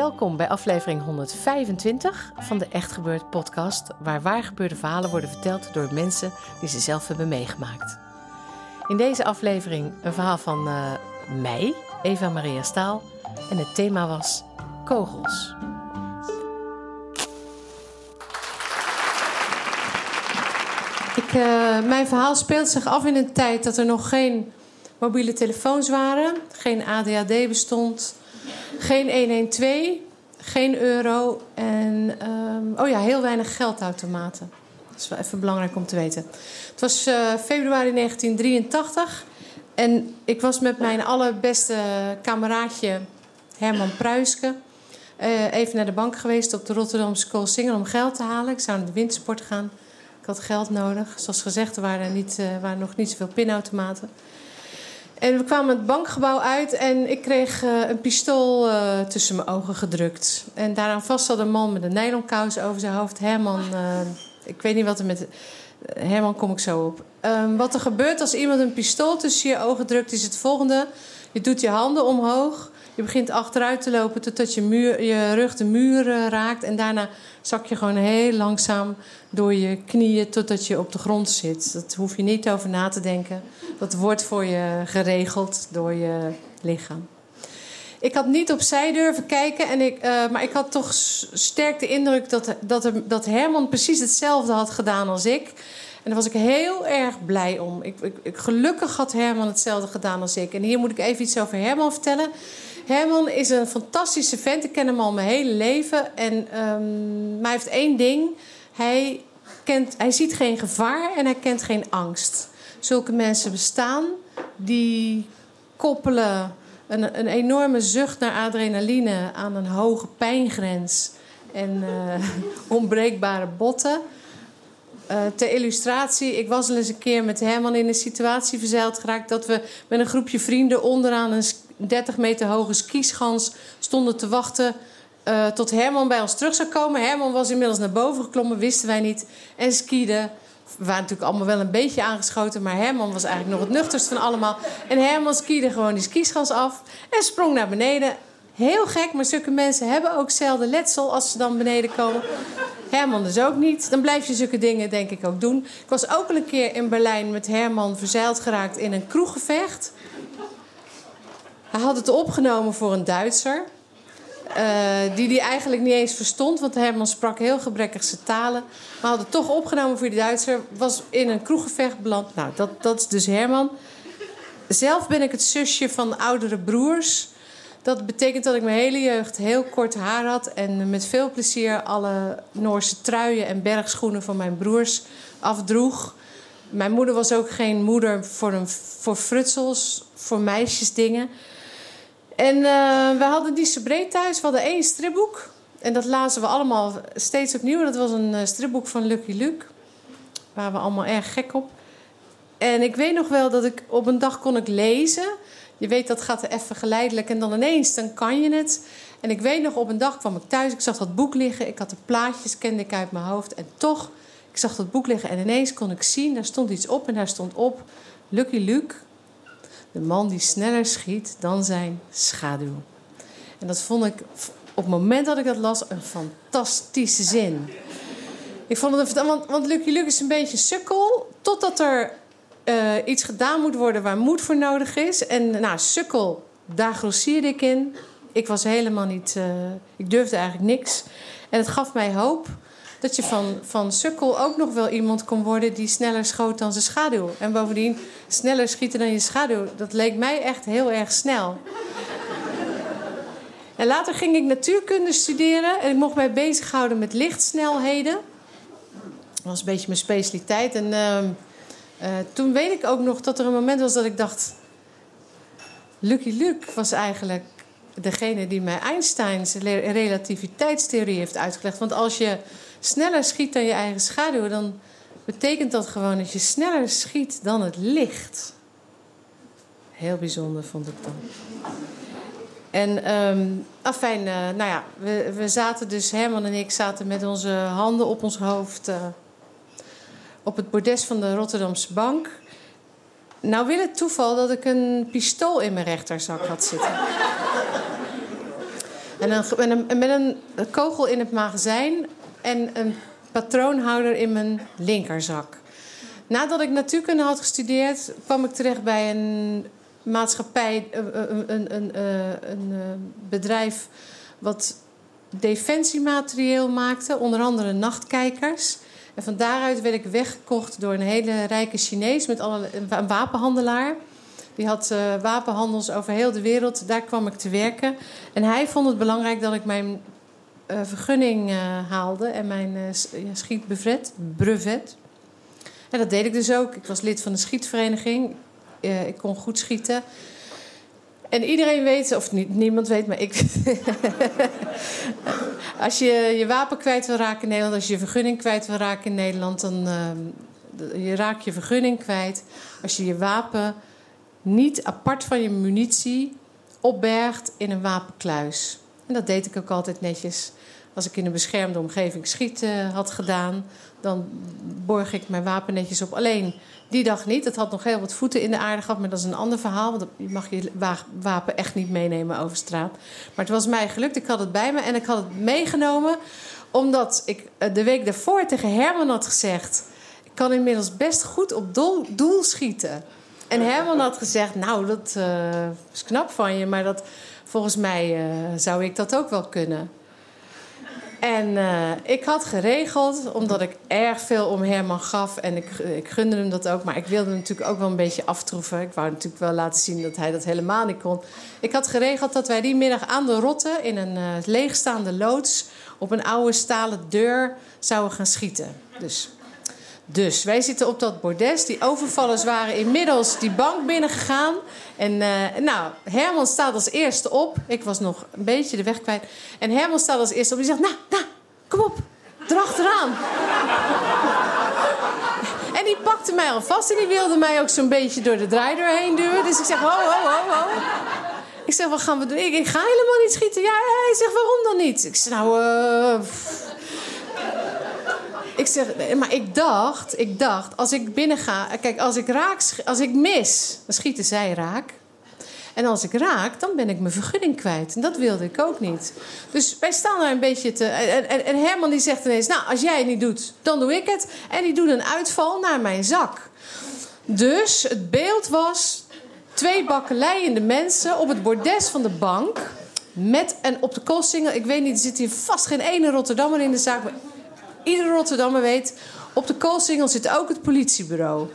Welkom bij aflevering 125 van de Echt Gebeurd podcast, waar waargebeurde verhalen worden verteld door mensen die ze zelf hebben meegemaakt. In deze aflevering een verhaal van eh, mij, Eva Maria Staal, en het thema was kogels. Ik, eh, mijn verhaal speelt zich af in een tijd dat er nog geen mobiele telefoons waren, geen ADHD bestond, geen 112, geen euro en ehm, oh ja, heel weinig geldautomaten. Dat is wel even belangrijk om te weten. Het was eh, februari 1983 en ik was met mijn allerbeste kameraadje Herman Pruiske eh, even naar de bank geweest op de Rotterdamse Koolsingel om geld te halen. Ik zou naar de windsport gaan. Ik had geld nodig. Zoals gezegd, er waren, niet, eh, waren nog niet zoveel pinautomaten. En we kwamen het bankgebouw uit en ik kreeg eh, een pistool eh, tussen mijn ogen gedrukt. En daaraan vast zat een man met een nylonkous over zijn hoofd. Herman, eh, ik weet niet wat er met... Herman kom ik zo op. Ehm, wat er gebeurt als iemand een pistool tussen je ogen drukt, is het volgende. Je doet je handen omhoog. Je begint achteruit te lopen totdat je, muur, je rug de muur eh, raakt. En daarna zak je gewoon heel langzaam door je knieën totdat je op de grond zit. Dat hoef je niet over na te denken. Dat wordt voor je geregeld door je lichaam. Ik had niet opzij durven kijken, en ik, eh, maar ik had toch sterk de indruk dat, dat, dat Herman precies hetzelfde had gedaan als ik. En daar was ik heel erg blij om. Ik, ik- gelukkig had Herman hetzelfde gedaan als ik. En hier moet ik even iets over Herman vertellen. Herman is een fantastische vent. Ik ken hem al mijn hele leven. En, ehm, maar hij heeft één ding. Hij, kent, hij ziet geen gevaar en hij kent geen angst. Zulke mensen bestaan die koppelen een, een enorme zucht naar adrenaline aan een hoge pijngrens en eh, onbreekbare botten. Eh, ter illustratie, ik was al eens een keer met Herman in een situatie verzeild geraakt dat we met een groepje vrienden onderaan een 30 meter hoge skischans stonden te wachten eh, tot Herman bij ons terug zou komen. Herman was inmiddels naar boven geklommen, wisten wij niet, en skiede. We waren natuurlijk allemaal wel een beetje aangeschoten, maar Herman was eigenlijk nog het nuchterst van allemaal. En Herman skiede gewoon die skischans af en sprong naar beneden. Heel gek, maar zulke mensen hebben ook zelden letsel als ze dan beneden komen. Herman dus ook niet. Dan blijf je zulke dingen denk ik ook doen. Ik was ook al een keer in Berlijn met Herman verzeild geraakt in een kroeggevecht. Hij had het opgenomen voor een Duitser. eh, die die eigenlijk niet eens verstond, want Herman sprak heel gebrekkig talen. Maar had het toch opgenomen voor die Duitser. Was in een kroeggevecht beland. Nou, dat, dat is dus Herman. Zelf ben ik het zusje van oudere broers. Dat betekent dat ik mijn hele jeugd heel kort haar had en met veel plezier alle Noorse truien en bergschoenen van mijn broers afdroeg. Mijn moeder was ook geen moeder voor, een, voor frutsels, voor meisjesdingen. En eh, we hadden die breed thuis. We hadden één stripboek. En dat lazen we allemaal steeds opnieuw. Dat was een eh, stripboek van Lucky Luke. Waar we allemaal erg gek op. En ik weet nog wel dat ik op een dag kon ik lezen. Je weet, dat gaat even geleidelijk. En dan ineens, dan kan je het. En ik weet nog, op een dag kwam ik thuis. Ik zag dat boek liggen. Ik had de plaatjes, kende ik uit mijn hoofd. En toch, ik zag dat boek liggen. En ineens kon ik zien, daar stond iets op. En daar stond op, Lucky Luke. De man die sneller schiet dan zijn schaduw. En dat vond ik, op het moment dat ik dat las, een fantastische zin. Ik vond het want, want Lucky Luke is een beetje sukkel. Totdat er eh, iets gedaan moet worden waar moed voor nodig is. En nou, sukkel, daar grossierde ik in. Ik was helemaal niet... eh, ik durfde eigenlijk niks. En het gaf mij hoop dat je van, van sukkel ook nog wel iemand kon worden die sneller schoot dan zijn schaduw. En bovendien sneller schieten dan je schaduw. Dat leek mij echt heel erg snel. En later ging ik natuurkunde studeren en ik mocht mij bezighouden met lichtsnelheden. Dat was een beetje mijn specialiteit. En uh, uh, toen weet ik ook nog dat er een moment was dat ik dacht... Lucky Luke was eigenlijk degene die mij Einsteins relativiteitstheorie heeft uitgelegd. Want als je sneller schiet dan je eigen schaduw, dan betekent dat gewoon dat je sneller schiet dan het licht. Heel bijzonder vond ik dan. En um, afijn, uh, nou ja, we, we zaten dus, Herman en ik zaten met onze handen op ons hoofd uh, op het bordes van de Rotterdamse bank. Nou wil het toeval dat ik een pistool in mijn rechterzak had zitten. En een, een, met een kogel in het magazijn en een patroonhouder in mijn linkerzak. Nadat ik natuurkunde had gestudeerd, kwam ik terecht bij een maatschappij, een, een, een, een bedrijf wat defensiematerieel maakte, onder andere nachtkijkers. En van daaruit werd ik weggekocht door een hele rijke Chinees met alle, een wapenhandelaar. Die had wapenhandels over heel de wereld. Daar kwam ik te werken. En hij vond het belangrijk dat ik mijn vergunning uh, haalde en mijn schietbrevet. brevet. En dat deed ik dus ook. Ik was lid van de schietvereniging. ik kon goed schieten. En iedereen weet, of niemand weet, maar ik. als je je wapen kwijt wil raken in Nederland, als je je vergunning kwijt wil raken in Nederland, dan uh, je raak je vergunning kwijt. Als je je wapen niet apart van je munitie opbergt in een wapenkluis. En dat deed ik ook altijd netjes. Als ik in een beschermde omgeving schieten had gedaan, dan borg ik mijn wapen netjes op. Alleen die dag niet. Het had nog heel wat voeten in de aarde gehad, maar dat is een ander verhaal. Want je mag je wapen echt niet meenemen over straat. Maar het was mij gelukt. Ik had het bij me en ik had het meegenomen omdat ik eh, de week daarvoor tegen Herman had gezegd: ik kan inmiddels best goed op doel schieten. En Herman had gezegd: Nou, dat uh, is knap van je, maar dat, volgens mij uh, zou ik dat ook wel kunnen. En uh, ik had geregeld, omdat ik erg veel om Herman gaf. En ik, ik gunde hem dat ook. Maar ik wilde hem natuurlijk ook wel een beetje aftroeven. Ik wou natuurlijk wel laten zien dat hij dat helemaal niet kon. Ik had geregeld dat wij die middag aan de Rotte... in een uh, leegstaande loods op een oude stalen deur zouden gaan schieten. Dus dus wij zitten op dat bordes. Die overvallers waren inmiddels die bank binnengegaan. En uh, nou, Herman staat als eerste op. Ik was nog een beetje de weg kwijt. En Herman staat als eerste op. Die zegt, nou, nou, kom op. Erachteraan. en die pakte mij al vast. En die wilde mij ook zo'n beetje door de draaideur heen duwen. Dus ik zeg, ho, ho, ho, ho. Ik zeg, wat gaan we doen? Ik, ga helemaal niet schieten. Ja, hij zegt, waarom dan niet? Ik zeg, nou, uh, ik zeg, maar ik dacht, ik dacht, als ik binnen ga, kijk, als ik raak, als ik mis, dan schieten zij raak. En als ik raak, dan ben ik mijn vergunning kwijt. En dat wilde ik ook niet. Dus wij staan daar een beetje te. En, en, Herman die zegt ineens: Nou, als jij het niet doet, dan doe ik het. En die doet een uitval naar mijn zak. Dus het beeld was twee bakkeleiende mensen op het bordes van de bank. Met en op de koolsingel. Ik weet niet, er zit hier vast geen ene Rotterdammer in de zaak. Iedere Rotterdammer weet, op de koolsingel zit ook het politiebureau.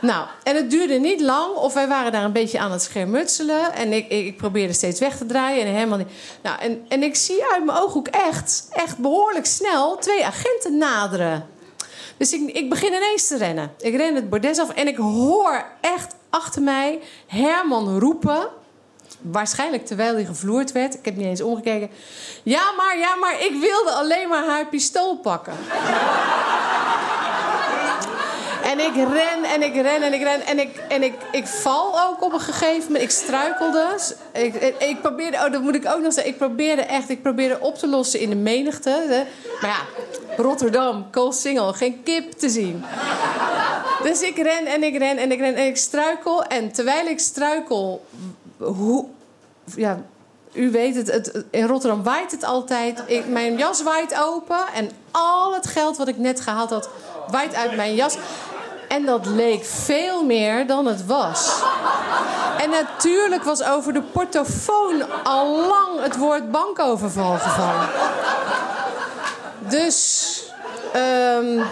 Nou, en het duurde niet lang, of wij waren daar een beetje aan het schermutselen. En ik, ik, probeerde steeds weg te draaien. En, helemaal. Nou, en, en ik zie uit mijn ooghoek echt, echt behoorlijk snel twee agenten naderen. Dus ik, ik begin ineens te rennen. Ik ren het bordes af en ik hoor echt achter mij Herman roepen. Waarschijnlijk terwijl hij gevloerd werd. Ik heb niet eens omgekeken. Ja, maar, ja, maar ik wilde alleen maar haar pistool pakken. En ik ren en ik ren en ik ren. En ik, en ik, ik val ook op een gegeven moment. Ik struikelde. Ik, ik, probeerde, oh, dat moet ik ook nog zeggen. Ik probeerde echt, ik probeerde op te lossen in de menigte. Maar ja, Rotterdam, Koolsingel, geen kip te zien. Dus ik ren en ik ren en ik ren en ik struikel. En terwijl ik struikel, hoe, ja, u weet het, het, in Rotterdam waait het altijd. Ik, mijn jas waait open en al het geld wat ik net gehaald had, waait uit mijn jas. En dat leek veel meer dan het was. En natuurlijk was over de portofoon al lang het woord bankoverval gevallen. Dus. ehm,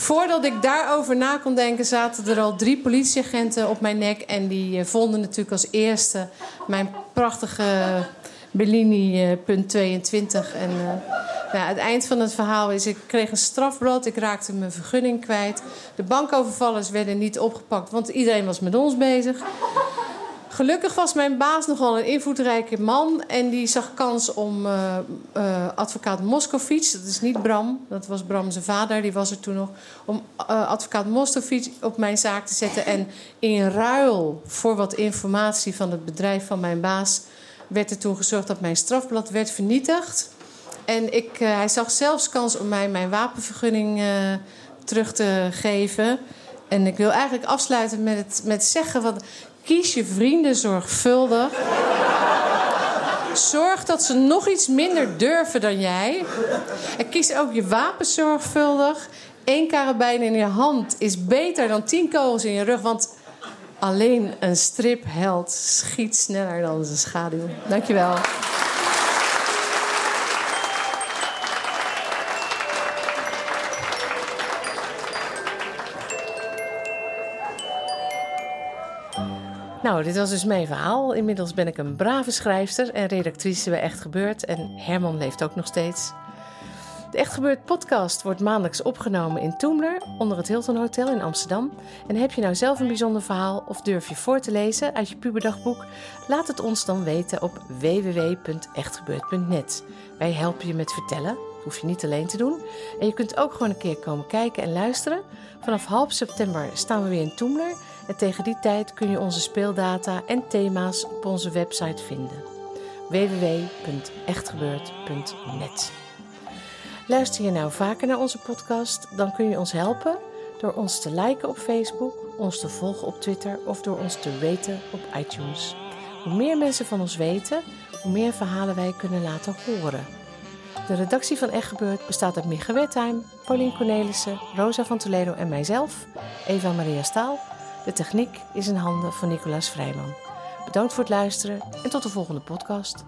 voordat ik daarover na kon denken, zaten er al drie politieagenten op mijn nek. En die eh, vonden natuurlijk als eerste mijn prachtige Bellini eh, punt 22. En nou, het eind van het verhaal is: ik kreeg een strafblad, ik raakte mijn vergunning kwijt. De bankovervallers werden niet opgepakt, want iedereen was met ons bezig. Gelukkig was mijn baas nogal een invloedrijke man. En die zag kans om eh, eh, advocaat Moscovic, dat is niet Bram, dat was Bram zijn vader, die was er toen nog. Om eh, advocaat Moscovic op mijn zaak te zetten. En in ruil voor wat informatie van het bedrijf van mijn baas. werd er toen gezorgd dat mijn strafblad werd vernietigd. En ik, hij zag zelfs kans om mij mijn wapenvergunning terug te geven. En ik wil eigenlijk afsluiten met het met zeggen van Kies je vrienden zorgvuldig. Zorg dat ze nog iets minder durven dan jij. En kies ook je wapens zorgvuldig. Eén karabijn in je hand is beter dan tien kogels in je rug. Want alleen een stripheld schiet sneller dan zijn schaduw. Dankjewel. Nou, dit was dus mijn verhaal. Inmiddels ben ik een brave schrijfster en redactrice bij Echt Gebeurd. En Herman leeft ook nog steeds. De Echt Gebeurd podcast wordt maandelijks opgenomen in Toemler, onder het Hilton Hotel in Amsterdam. En heb je nou zelf een bijzonder verhaal of durf je voor te lezen uit je puberdagboek? Laat het ons dan weten op www.echtgebeurd.net. Wij helpen je met vertellen, hoef je niet alleen te doen. En je kunt ook gewoon een keer komen kijken en luisteren. Vanaf half september staan we weer in Toemler en tegen die tijd kun je onze speeldata en thema's op onze website vinden. www.echtgebeurd.net Luister je nou vaker naar onze podcast, dan kun je ons helpen door ons te liken op Facebook, ons te volgen op Twitter of door ons te raten op iTunes. Hoe meer mensen van ons weten, hoe meer verhalen wij kunnen laten horen. De redactie van Echt Gebeurd bestaat uit Micha Wertheim, Paulien Cornelissen, Rosa van Toledo en mijzelf, Eva Maria Staal. De techniek is in handen van Nicolaas Vrijman. Bedankt voor het luisteren en tot de volgende podcast.